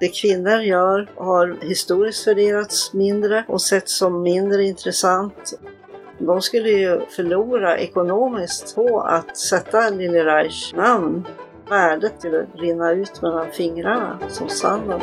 Det kvinnor gör har historiskt värderats mindre och setts som mindre intressant. De skulle ju förlora ekonomiskt på att sätta Lili Reichs namn. Värdet skulle rinna ut mellan fingrarna som sanden.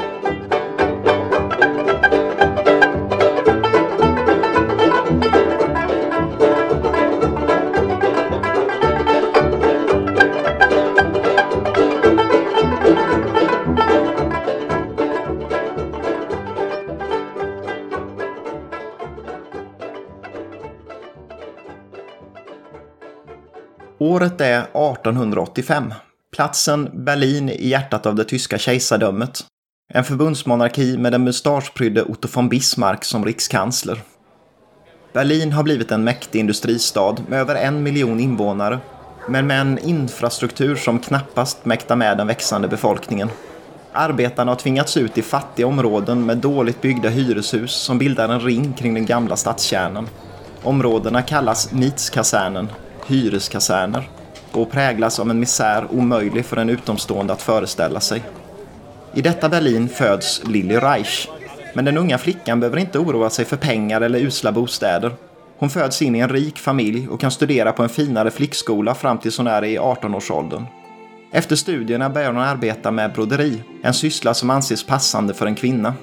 Året är 1885. Platsen Berlin i hjärtat av det tyska kejsardömet. En förbundsmonarki med den mustaschprydde Otto von Bismarck som rikskansler. Berlin har blivit en mäktig industristad med över en miljon invånare, men med en infrastruktur som knappast mäktar med den växande befolkningen. Arbetarna har tvingats ut i fattiga områden med dåligt byggda hyreshus som bildar en ring kring den gamla stadskärnan. Områdena kallas Mietskasernen hyreskaserner och präglas av en misär omöjlig för en utomstående att föreställa sig. I detta Berlin föds Lilly Reich, men den unga flickan behöver inte oroa sig för pengar eller usla bostäder. Hon föds in i en rik familj och kan studera på en finare flickskola fram tills hon är i 18-årsåldern. Efter studierna börjar hon arbeta med broderi, en syssla som anses passande för en kvinna.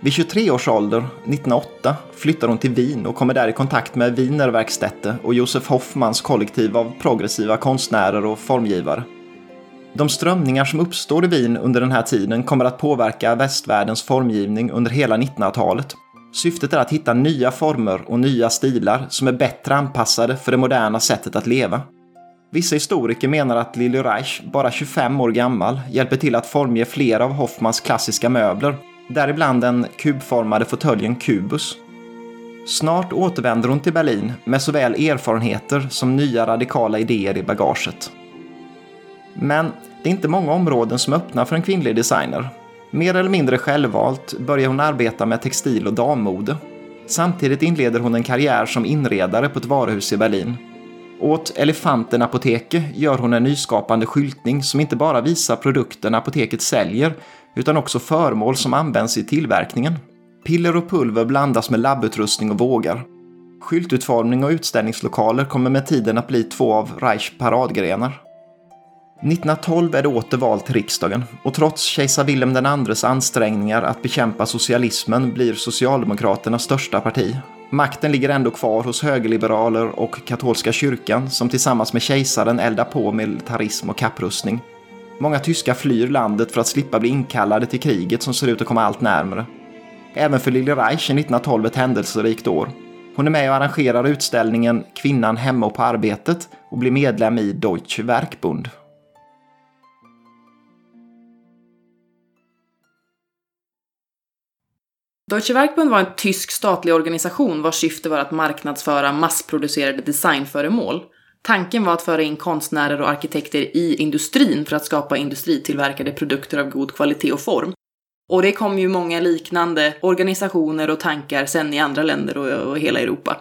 Vid 23 års ålder, 1908, flyttar hon till Wien och kommer där i kontakt med Wienerwerkstätte och Josef Hoffmans kollektiv av progressiva konstnärer och formgivare. De strömningar som uppstår i Wien under den här tiden kommer att påverka västvärldens formgivning under hela 1900-talet. Syftet är att hitta nya former och nya stilar som är bättre anpassade för det moderna sättet att leva. Vissa historiker menar att Lili Reich, bara 25 år gammal, hjälper till att formge flera av Hoffmans klassiska möbler däribland den kubformade fåtöljen Kubus. Snart återvänder hon till Berlin med såväl erfarenheter som nya radikala idéer i bagaget. Men det är inte många områden som öppnar för en kvinnlig designer. Mer eller mindre självvalt börjar hon arbeta med textil och dammode. Samtidigt inleder hon en karriär som inredare på ett varuhus i Berlin. Åt Elefanten Apoteke gör hon en nyskapande skyltning som inte bara visar produkten apoteket säljer utan också föremål som används i tillverkningen. Piller och pulver blandas med labbutrustning och vågar. Skyltutformning och utställningslokaler kommer med tiden att bli två av Reichs paradgrenar. 1912 är det åter val till riksdagen och trots kejsar Wilhelm IIs ansträngningar att bekämpa socialismen blir Socialdemokraterna största parti. Makten ligger ändå kvar hos högerliberaler och katolska kyrkan som tillsammans med kejsaren eldar på militarism och kapprustning. Många tyskar flyr landet för att slippa bli inkallade till kriget som ser ut att komma allt närmare. Även för Lili Reich är 1912 ett händelserikt år. Hon är med och arrangerar utställningen Kvinnan hemma och på arbetet och blir medlem i Deutsche Werkbund. Deutsche Werkbund var en tysk statlig organisation vars syfte var att marknadsföra massproducerade designföremål Tanken var att föra in konstnärer och arkitekter i industrin för att skapa industritillverkade produkter av god kvalitet och form. Och det kom ju många liknande organisationer och tankar sen i andra länder och, och hela Europa.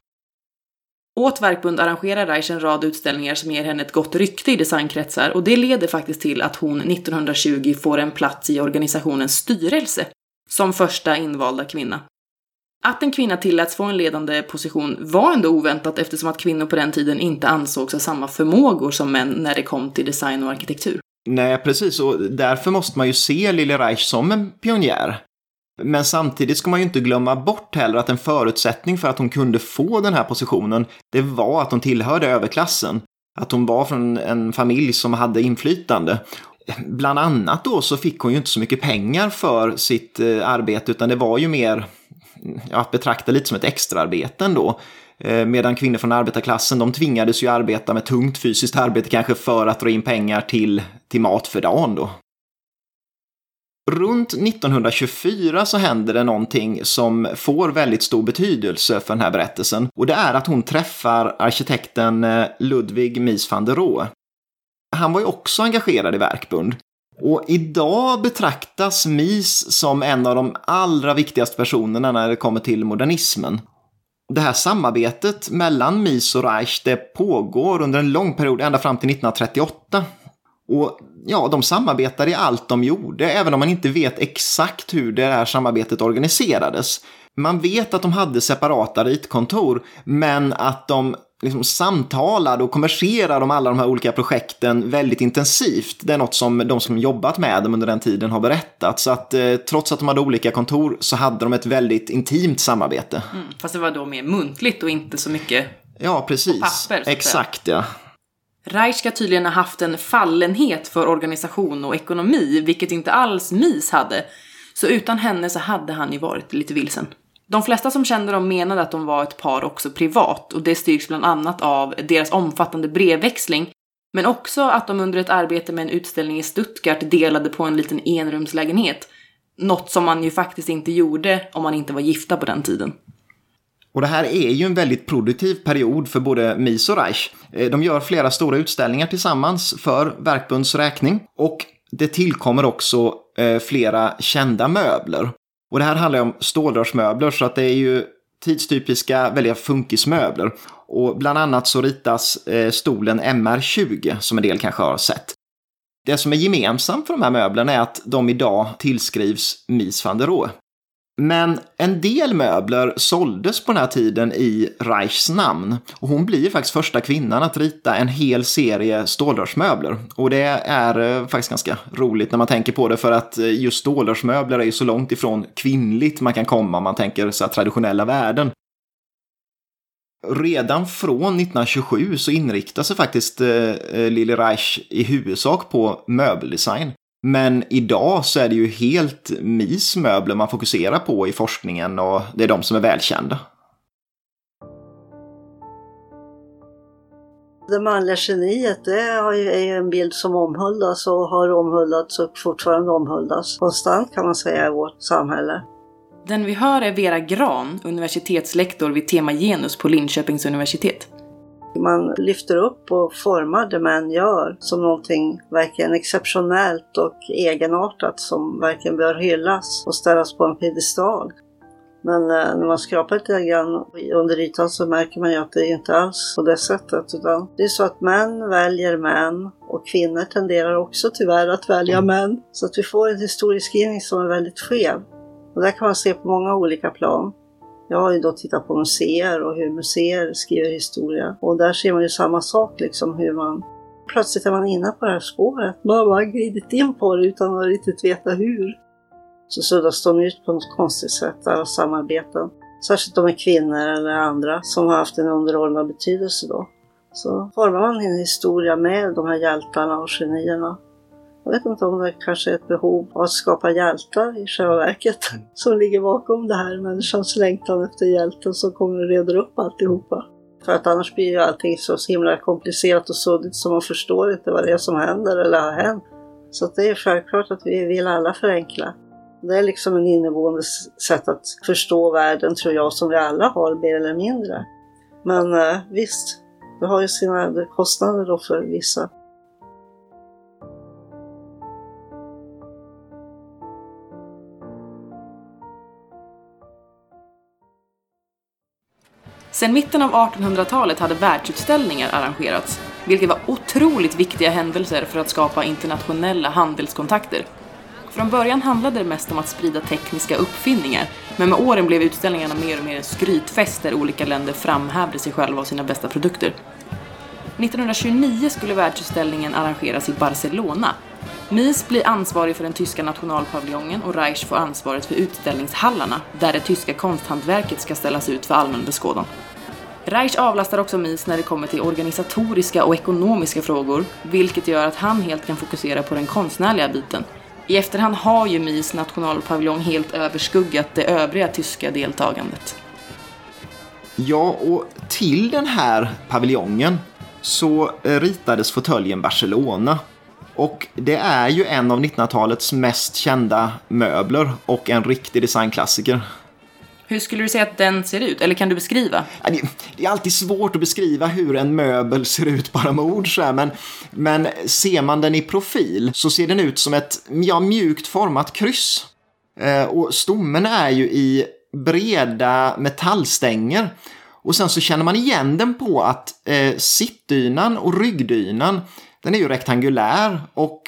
Åt Verkbund arrangerar Reich en rad utställningar som ger henne ett gott rykte i designkretsar och det leder faktiskt till att hon 1920 får en plats i organisationens styrelse som första invalda kvinna. Att en kvinna tilläts få en ledande position var ändå oväntat eftersom att kvinnor på den tiden inte ansågs ha samma förmågor som män när det kom till design och arkitektur. Nej, precis. Och därför måste man ju se Lili Reich som en pionjär. Men samtidigt ska man ju inte glömma bort heller att en förutsättning för att hon kunde få den här positionen, det var att hon tillhörde överklassen. Att hon var från en familj som hade inflytande. Bland annat då så fick hon ju inte så mycket pengar för sitt eh, arbete utan det var ju mer att betrakta lite som ett extraarbete ändå. Eh, medan kvinnor från arbetarklassen, de tvingades ju arbeta med tungt fysiskt arbete kanske för att dra in pengar till, till mat för dagen då. Runt 1924 så händer det någonting som får väldigt stor betydelse för den här berättelsen. Och det är att hon träffar arkitekten eh, Ludwig Mies van der Rohe. Han var ju också engagerad i Verkbund. Och idag betraktas Mies som en av de allra viktigaste personerna när det kommer till modernismen. Det här samarbetet mellan Mies och Reich det pågår under en lång period, ända fram till 1938. Och ja, de samarbetade i allt de gjorde, även om man inte vet exakt hur det här samarbetet organiserades. Man vet att de hade separata ritkontor, men att de liksom samtalade och konverserade om alla de här olika projekten väldigt intensivt. Det är något som de som jobbat med dem under den tiden har berättat. Så att eh, trots att de hade olika kontor så hade de ett väldigt intimt samarbete. Mm, fast det var då mer muntligt och inte så mycket Ja, precis. papper, Exakt, ja. Reich ska tydligen ha haft en fallenhet för organisation och ekonomi, vilket inte alls Mies hade. Så utan henne så hade han ju varit lite vilsen. De flesta som kände dem menade att de var ett par också privat och det styrks bland annat av deras omfattande brevväxling men också att de under ett arbete med en utställning i Stuttgart delade på en liten enrumslägenhet. Något som man ju faktiskt inte gjorde om man inte var gifta på den tiden. Och det här är ju en väldigt produktiv period för både Mies och Reich. Eh, de gör flera stora utställningar tillsammans för Verkbunds räkning och det tillkommer också eh, flera kända möbler. Och det här handlar ju om stålrörsmöbler så att det är ju tidstypiska, väldigt funkismöbler. Och bland annat så ritas eh, stolen MR20 som en del kanske har sett. Det som är gemensamt för de här möblerna är att de idag tillskrivs Mies van der Rohe. Men en del möbler såldes på den här tiden i Reichs namn. Och hon blir faktiskt första kvinnan att rita en hel serie stålrörsmöbler. Och det är eh, faktiskt ganska roligt när man tänker på det för att eh, just stålrörsmöbler är ju så långt ifrån kvinnligt man kan komma om man tänker så här traditionella värden. Redan från 1927 så inriktar sig faktiskt eh, Lili Reich i huvudsak på möbeldesign. Men idag så är det ju helt Mies möbler man fokuserar på i forskningen och det är de som är välkända. Det manliga geniet det är ju en bild som omhuldas och har omhuldats och fortfarande omhuldas konstant kan man säga i vårt samhälle. Den vi hör är Vera Gran, universitetslektor vid tema genus på Linköpings universitet. Man lyfter upp och formar det män gör som någonting verkligen exceptionellt och egenartat som verkligen bör hyllas och ställas på en piedestal. Men eh, när man skrapar lite grann under ytan så märker man ju att det är inte alls på det sättet. Utan det är så att män väljer män och kvinnor tenderar också tyvärr att välja män. Så att vi får en historieskrivning som är väldigt skev. Och där kan man se på många olika plan. Jag har ju då tittat på museer och hur museer skriver historia. Och där ser man ju samma sak, liksom hur man... Plötsligt är man inne på det här spåret. Man har bara glidit in på det utan att riktigt veta hur. Så suddas de ut på något konstigt sätt, alla samarbeten. Särskilt om det är kvinnor eller andra som har haft en underordnad betydelse då. Så formar man en historia med de här hjältarna och genierna. Jag vet inte om det kanske är ett behov av att skapa hjältar i själva verket som ligger bakom det här. Människans längtan efter hjälten som kommer och reder upp alltihopa. För att annars blir ju allting så himla komplicerat och suddigt så man förstår inte vad det är som händer eller har hänt. Så det är självklart att vi vill alla förenkla. Det är liksom en inneboende sätt att förstå världen tror jag som vi alla har mer eller mindre. Men eh, visst, det har ju sina kostnader då för vissa. Sedan mitten av 1800-talet hade världsutställningar arrangerats, vilket var otroligt viktiga händelser för att skapa internationella handelskontakter. Från början handlade det mest om att sprida tekniska uppfinningar, men med åren blev utställningarna mer och mer en skrytfest där olika länder framhävde sig själva och sina bästa produkter. 1929 skulle världsutställningen arrangeras i Barcelona. Mies blir ansvarig för den tyska nationalpaviljongen och Reich får ansvaret för utställningshallarna, där det tyska konsthantverket ska ställas ut för allmän beskådan. Reich avlastar också Mies när det kommer till organisatoriska och ekonomiska frågor, vilket gör att han helt kan fokusera på den konstnärliga biten. I efterhand har ju Mies nationalpaviljong helt överskuggat det övriga tyska deltagandet. Ja, och till den här paviljongen så eh, ritades fåtöljen Barcelona. Och det är ju en av 1900-talets mest kända möbler och en riktig designklassiker. Hur skulle du säga att den ser ut? Eller kan du beskriva? Det är alltid svårt att beskriva hur en möbel ser ut bara med ord så här, men, men ser man den i profil så ser den ut som ett ja, mjukt format kryss. Eh, och stommen är ju i breda metallstänger. Och sen så känner man igen den på att eh, sittdynan och ryggdynan den är ju rektangulär och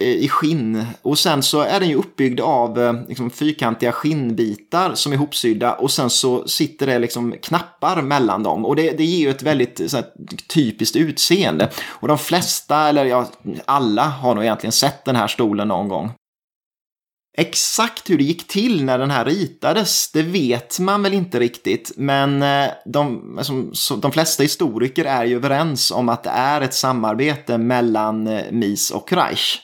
eh, i skinn. Och sen så är den ju uppbyggd av eh, liksom, fyrkantiga skinnbitar som är ihopsydda och sen så sitter det liksom knappar mellan dem. Och det, det ger ju ett väldigt så här, typiskt utseende. Och de flesta, eller ja, alla har nog egentligen sett den här stolen någon gång. Exakt hur det gick till när den här ritades, det vet man väl inte riktigt. Men eh, de, alltså, de flesta historiker är ju överens om att det är ett samarbete mellan MIS Mies och Reich.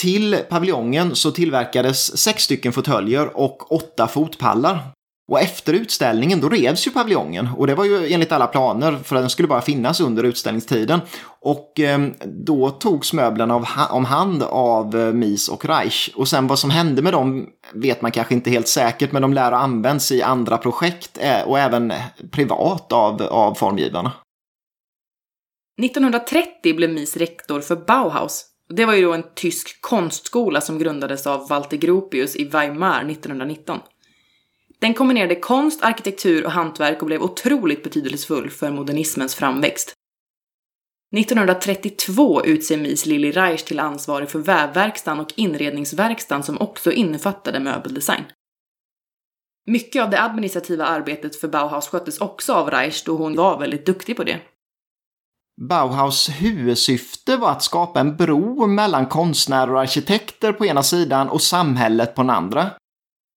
Till paviljongen så tillverkades sex stycken fåtöljer och åtta fotpallar. Och efter utställningen då revs ju paviljongen och det var ju enligt alla planer för att den skulle bara finnas under utställningstiden. Och eh, då togs möblerna av, om hand av eh, Mies och Reich. Och sen vad som hände med dem vet man kanske inte helt säkert men de lär ha använts i andra projekt eh, och även eh, privat av, av formgivarna. 1930 blev Mies rektor för Bauhaus. Det var ju då en tysk konstskola som grundades av Walter Gropius i Weimar 1919. Den kombinerade konst, arkitektur och hantverk och blev otroligt betydelsefull för modernismens framväxt. 1932 utser Mies Lilly Reich till ansvarig för vävverkstan och inredningsverkstan som också innefattade möbeldesign. Mycket av det administrativa arbetet för Bauhaus sköttes också av Reich då hon var väldigt duktig på det. Bauhaus huvudsyfte var att skapa en bro mellan konstnärer och arkitekter på ena sidan och samhället på den andra.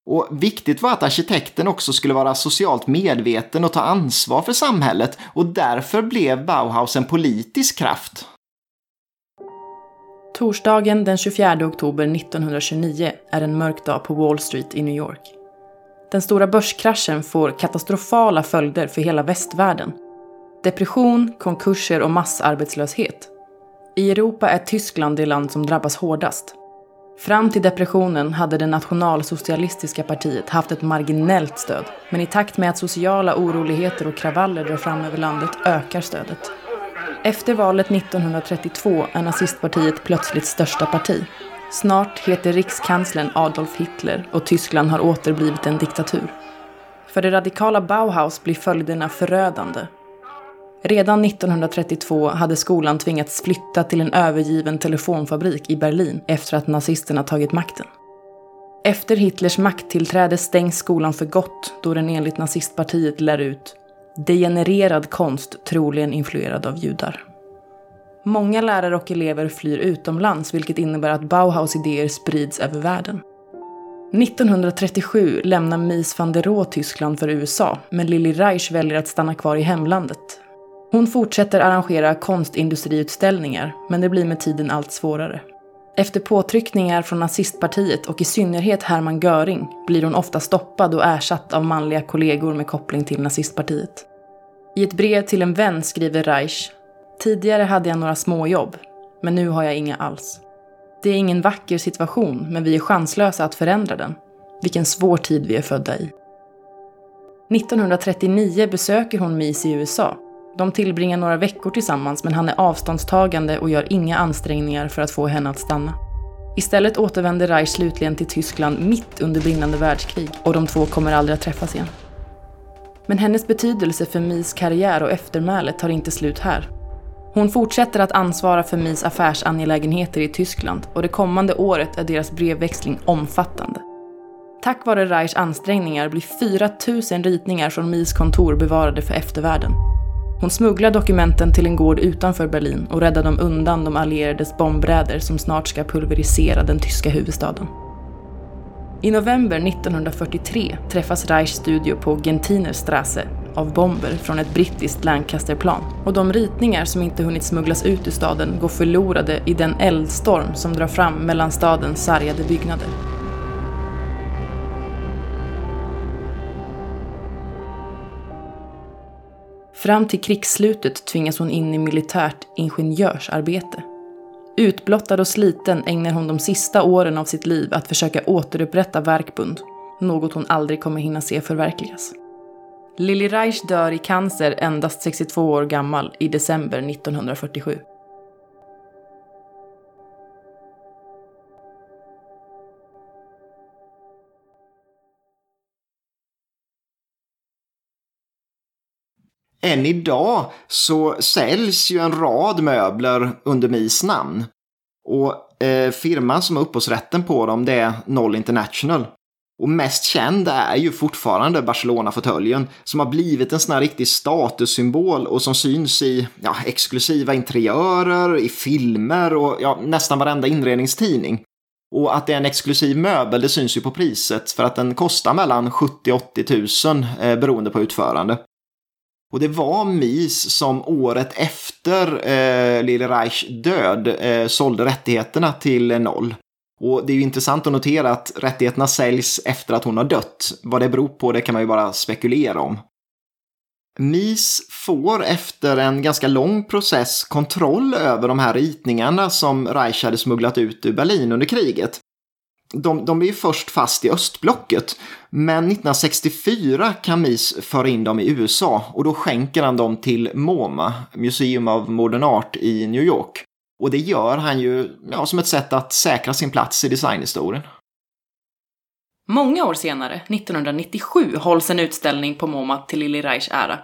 Och viktigt var att arkitekten också skulle vara socialt medveten och ta ansvar för samhället och därför blev Bauhaus en politisk kraft. Torsdagen den 24 oktober 1929 är en mörk dag på Wall Street i New York. Den stora börskraschen får katastrofala följder för hela västvärlden. Depression, konkurser och massarbetslöshet. I Europa är Tyskland det land som drabbas hårdast. Fram till depressionen hade det nationalsocialistiska partiet haft ett marginellt stöd. Men i takt med att sociala oroligheter och kravaller drar fram över landet ökar stödet. Efter valet 1932 är nazistpartiet plötsligt största parti. Snart heter rikskanslern Adolf Hitler och Tyskland har åter blivit en diktatur. För det radikala Bauhaus blir följderna förödande Redan 1932 hade skolan tvingats flytta till en övergiven telefonfabrik i Berlin efter att nazisterna tagit makten. Efter Hitlers makttillträde stängs skolan för gott då den enligt nazistpartiet lär ut degenererad konst troligen influerad av judar. Många lärare och elever flyr utomlands vilket innebär att Bauhaus idéer sprids över världen. 1937 lämnar Mies van der Rohe Tyskland för USA men Lili Reich väljer att stanna kvar i hemlandet hon fortsätter arrangera konstindustriutställningar, men det blir med tiden allt svårare. Efter påtryckningar från nazistpartiet och i synnerhet Hermann Göring blir hon ofta stoppad och ersatt av manliga kollegor med koppling till nazistpartiet. I ett brev till en vän skriver Reich Tidigare hade jag några småjobb, men nu har jag inga alls. Det är ingen vacker situation, men vi är chanslösa att förändra den. Vilken svår tid vi är födda i. 1939 besöker hon MIS i USA de tillbringar några veckor tillsammans men han är avståndstagande och gör inga ansträngningar för att få henne att stanna. Istället återvänder Reich slutligen till Tyskland mitt under brinnande världskrig och de två kommer aldrig att träffas igen. Men hennes betydelse för Mies karriär och eftermäle tar inte slut här. Hon fortsätter att ansvara för Mies affärsangelägenheter i Tyskland och det kommande året är deras brevväxling omfattande. Tack vare Reichs ansträngningar blir 4 000 ritningar från Mies kontor bevarade för eftervärlden. Hon smugglar dokumenten till en gård utanför Berlin och räddar dem undan de allierades bombräder som snart ska pulverisera den tyska huvudstaden. I november 1943 träffas Reichs studio på Gentinerstrasse av bomber från ett brittiskt Lancasterplan och de ritningar som inte hunnit smugglas ut ur staden går förlorade i den eldstorm som drar fram mellan stadens sargade byggnader. Fram till krigsslutet tvingas hon in i militärt ingenjörsarbete. Utblottad och sliten ägnar hon de sista åren av sitt liv att försöka återupprätta verkbund, något hon aldrig kommer hinna se förverkligas. Lili Reich dör i cancer endast 62 år gammal i december 1947. Än idag så säljs ju en rad möbler under MIS namn. Och eh, firman som har upphovsrätten på dem det är Noll International. Och mest känd är ju fortfarande Barcelona-fåtöljen som har blivit en sån här riktig statussymbol och som syns i ja, exklusiva interiörer, i filmer och ja, nästan varenda inredningstidning. Och att det är en exklusiv möbel det syns ju på priset för att den kostar mellan 70 80 000 eh, beroende på utförande. Och det var Mies som året efter eh, Lille Reichs död eh, sålde rättigheterna till Noll. Och det är ju intressant att notera att rättigheterna säljs efter att hon har dött. Vad det beror på det kan man ju bara spekulera om. Mies får efter en ganska lång process kontroll över de här ritningarna som Reich hade smugglat ut ur Berlin under kriget. De, de är ju först fast i östblocket, men 1964 kan MIS föra in dem i USA och då skänker han dem till MoMA, Museum of Modern Art i New York. Och det gör han ju ja, som ett sätt att säkra sin plats i designhistorien. Många år senare, 1997, hålls en utställning på MoMA till Lili Reichs ära.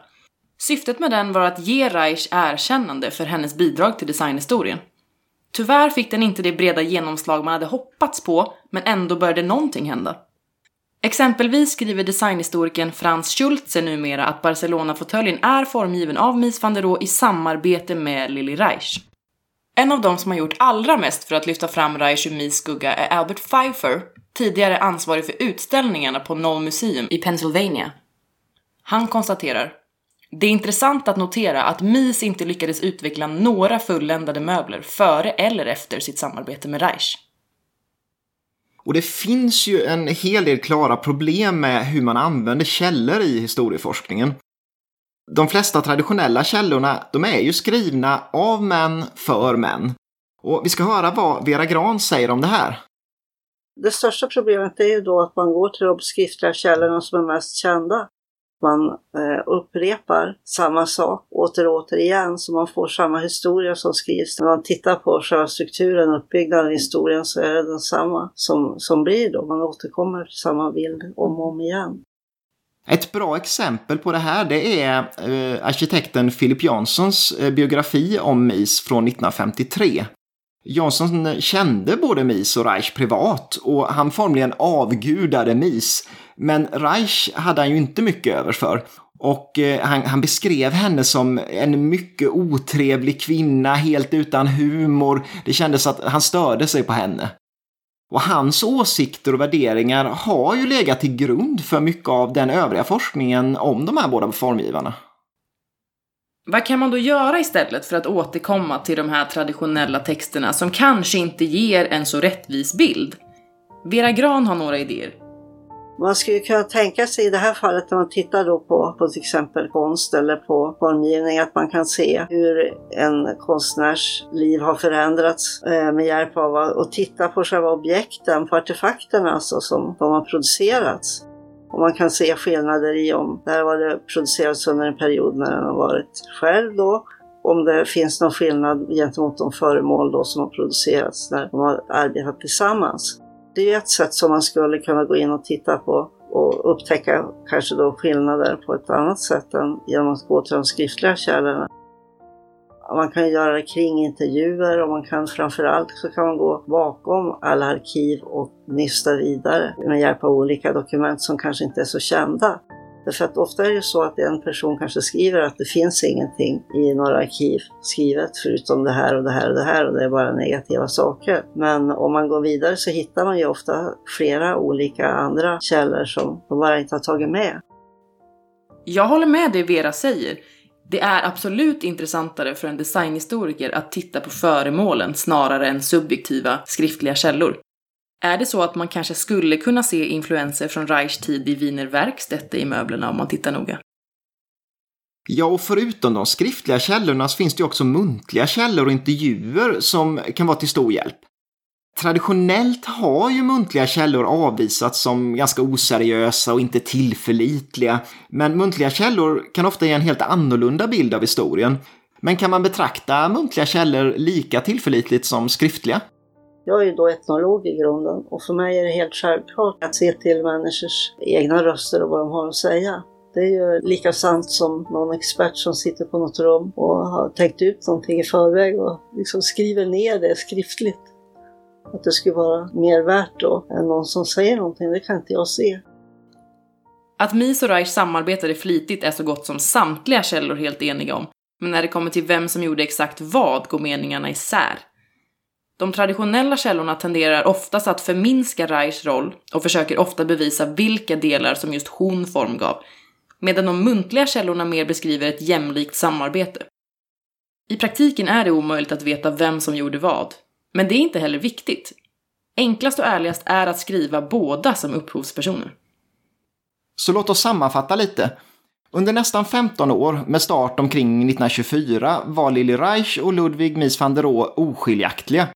Syftet med den var att ge Reich erkännande för hennes bidrag till designhistorien. Tyvärr fick den inte det breda genomslag man hade hoppats på, men ändå började någonting hända. Exempelvis skriver designhistorikern Frans Schultze numera att Barcelona-fåtöljen är formgiven av Mies van der Rohe i samarbete med Lili Reich. En av de som har gjort allra mest för att lyfta fram Reich ur Mies skugga är Albert Pfeiffer, tidigare ansvarig för utställningarna på Knoll Museum i Pennsylvania. Han konstaterar det är intressant att notera att Mies inte lyckades utveckla några fulländade möbler före eller efter sitt samarbete med Reich. Och det finns ju en hel del klara problem med hur man använder källor i historieforskningen. De flesta traditionella källorna, de är ju skrivna av män för män. Och vi ska höra vad Vera Gran säger om det här. Det största problemet är ju då att man går till de skriftliga källorna som är mest kända. Man eh, upprepar samma sak åter och åter igen så man får samma historia som skrivs. När man tittar på själva strukturen, uppbyggnaden av historien så är det densamma som, som blir då. Man återkommer till samma bild om och om igen. Ett bra exempel på det här det är eh, arkitekten Philip Janssons eh, biografi om MIS från 1953. Jansson kände både MIS och Reich privat och han formligen avgudade MIS men Reich hade han ju inte mycket över för. Och eh, han, han, beskrev henne som en mycket otrevlig kvinna, helt utan humor. Det kändes att han störde sig på henne. Och hans åsikter och värderingar har ju legat till grund för mycket av den övriga forskningen om de här båda formgivarna. Vad kan man då göra istället för att återkomma till de här traditionella texterna som kanske inte ger en så rättvis bild? Vera Gran har några idéer. Man skulle kunna tänka sig i det här fallet när man tittar då på, på till exempel konst eller på formgivning att man kan se hur en konstnärs liv har förändrats eh, med hjälp av att titta på själva objekten, på artefakterna alltså som de har producerats. Och man kan se skillnader i om det här var det producerats under en period när den har varit själv då, om det finns någon skillnad gentemot de föremål då som har producerats när de har arbetat tillsammans. Det är ett sätt som man skulle kunna gå in och titta på och upptäcka kanske då skillnader på ett annat sätt än genom att gå till de skriftliga källorna. Man kan göra det kring intervjuer och man kan framförallt så kan man gå bakom alla arkiv och nysta vidare med hjälp av olika dokument som kanske inte är så kända. Därför att ofta är det så att en person kanske skriver att det finns ingenting i några arkiv skrivet förutom det här och det här och det här och det är bara negativa saker. Men om man går vidare så hittar man ju ofta flera olika andra källor som de bara inte har tagit med. Jag håller med det Vera säger. Det är absolut intressantare för en designhistoriker att titta på föremålen snarare än subjektiva skriftliga källor. Är det så att man kanske skulle kunna se influenser från Reichs tid i Wiener Werkstätte i möblerna om man tittar noga? Ja, och förutom de skriftliga källorna så finns det ju också muntliga källor och intervjuer som kan vara till stor hjälp. Traditionellt har ju muntliga källor avvisats som ganska oseriösa och inte tillförlitliga, men muntliga källor kan ofta ge en helt annorlunda bild av historien. Men kan man betrakta muntliga källor lika tillförlitligt som skriftliga? Jag är ju då etnolog i grunden och för mig är det helt självklart att se till människors egna röster och vad de har att säga. Det är ju lika sant som någon expert som sitter på något rum och har tänkt ut någonting i förväg och liksom skriver ner det skriftligt. Att det skulle vara mer värt då än någon som säger någonting, det kan inte jag se. Att Mies och Reich samarbetade flitigt är så gott som samtliga källor helt eniga om, men när det kommer till vem som gjorde exakt vad går meningarna isär. De traditionella källorna tenderar oftast att förminska Reichs roll och försöker ofta bevisa vilka delar som just hon formgav, medan de muntliga källorna mer beskriver ett jämlikt samarbete. I praktiken är det omöjligt att veta vem som gjorde vad, men det är inte heller viktigt. Enklast och ärligast är att skriva båda som upphovspersoner. Så låt oss sammanfatta lite. Under nästan 15 år, med start omkring 1924, var Lili Reich och Ludwig Mies van der Rohe oskiljaktiga.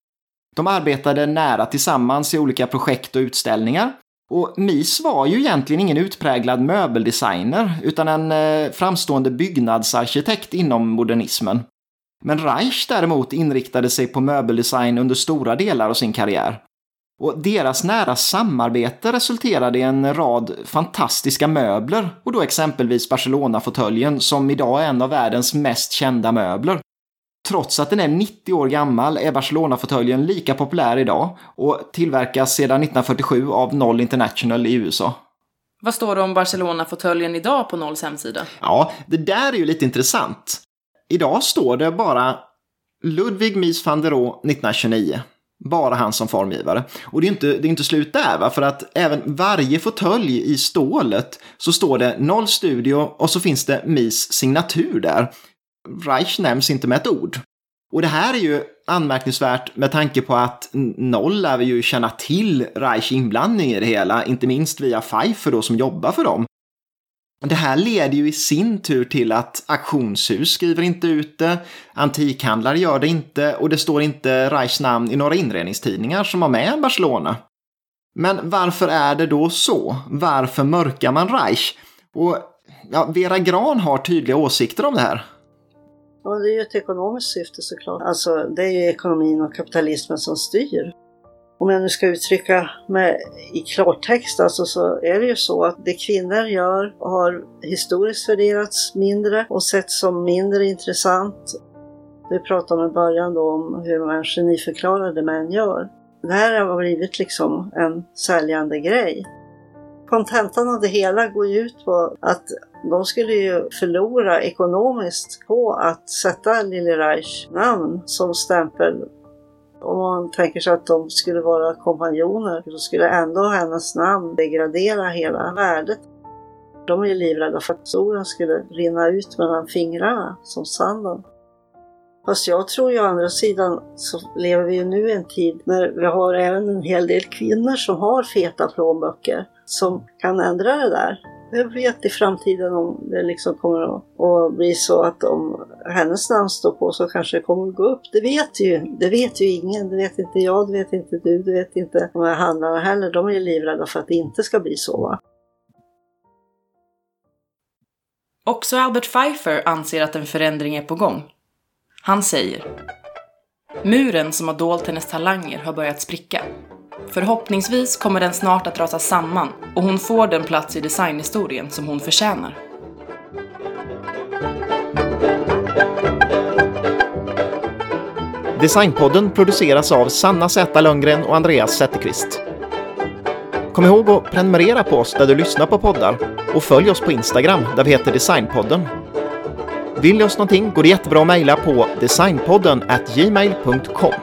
De arbetade nära tillsammans i olika projekt och utställningar. Och Mies var ju egentligen ingen utpräglad möbeldesigner, utan en eh, framstående byggnadsarkitekt inom modernismen. Men Reich däremot inriktade sig på möbeldesign under stora delar av sin karriär. Och deras nära samarbete resulterade i en rad fantastiska möbler och då exempelvis Barcelona-fåtöljen som idag är en av världens mest kända möbler. Trots att den är 90 år gammal är Barcelona-fåtöljen lika populär idag och tillverkas sedan 1947 av Noll International i USA. Vad står det om Barcelona-fåtöljen idag på Nolls hemsida? Ja, det där är ju lite intressant. Idag står det bara Ludwig Mies van der Rohe 1929. Bara han som formgivare. Och det är inte, det är inte slut där, va? för att även varje fåtölj i stålet så står det noll studio och så finns det Mies signatur där. Reich nämns inte med ett ord. Och det här är ju anmärkningsvärt med tanke på att Noll lär vi ju känna till Reichs inblandning i det hela, inte minst via Pfeiffer då som jobbar för dem. Det här leder ju i sin tur till att auktionshus skriver inte ut det, antikhandlare gör det inte och det står inte Reichs namn i några inredningstidningar som har med Barcelona. Men varför är det då så? Varför mörkar man Reich? Och ja, Vera Gran har tydliga åsikter om det här. Ja, det är ju ett ekonomiskt syfte såklart. Alltså, det är ju ekonomin och kapitalismen som styr om jag nu ska uttrycka mig i klartext, alltså så är det ju så att det kvinnor gör har historiskt värderats mindre och setts som mindre intressant. Vi pratade om i början då om hur man geniförklarade män gör. Det här har blivit liksom en säljande grej. Kontentan av det hela går ju ut på att de skulle ju förlora ekonomiskt på att sätta Lili Reich namn som stämpel om man tänker sig att de skulle vara kompanjoner så skulle ändå hennes namn degradera hela värdet. De är ju livrädda för att solen skulle rinna ut mellan fingrarna som sanden. Fast jag tror ju å andra sidan så lever vi ju nu i en tid när vi har även en hel del kvinnor som har feta plånböcker som kan ändra det där. Jag vet i framtiden om det liksom kommer att, att bli så att om hennes namn står på så kanske det kommer att gå upp. Det vet ju, det vet ju ingen. Det vet inte jag, det vet inte du, det vet inte de här handlarna heller. De är ju livrädda för att det inte ska bli så. Va? Också Albert Pfeiffer anser att en förändring är på gång. Han säger Muren som har dolt hennes talanger har börjat spricka. Förhoppningsvis kommer den snart att rasa samman och hon får den plats i designhistorien som hon förtjänar. Designpodden produceras av Sanna Z Lundgren och Andreas Zetterqvist. Kom ihåg att prenumerera på oss där du lyssnar på poddar och följ oss på Instagram där vi heter Designpodden. Vill ni oss någonting går det jättebra att mejla på designpodden gmail.com.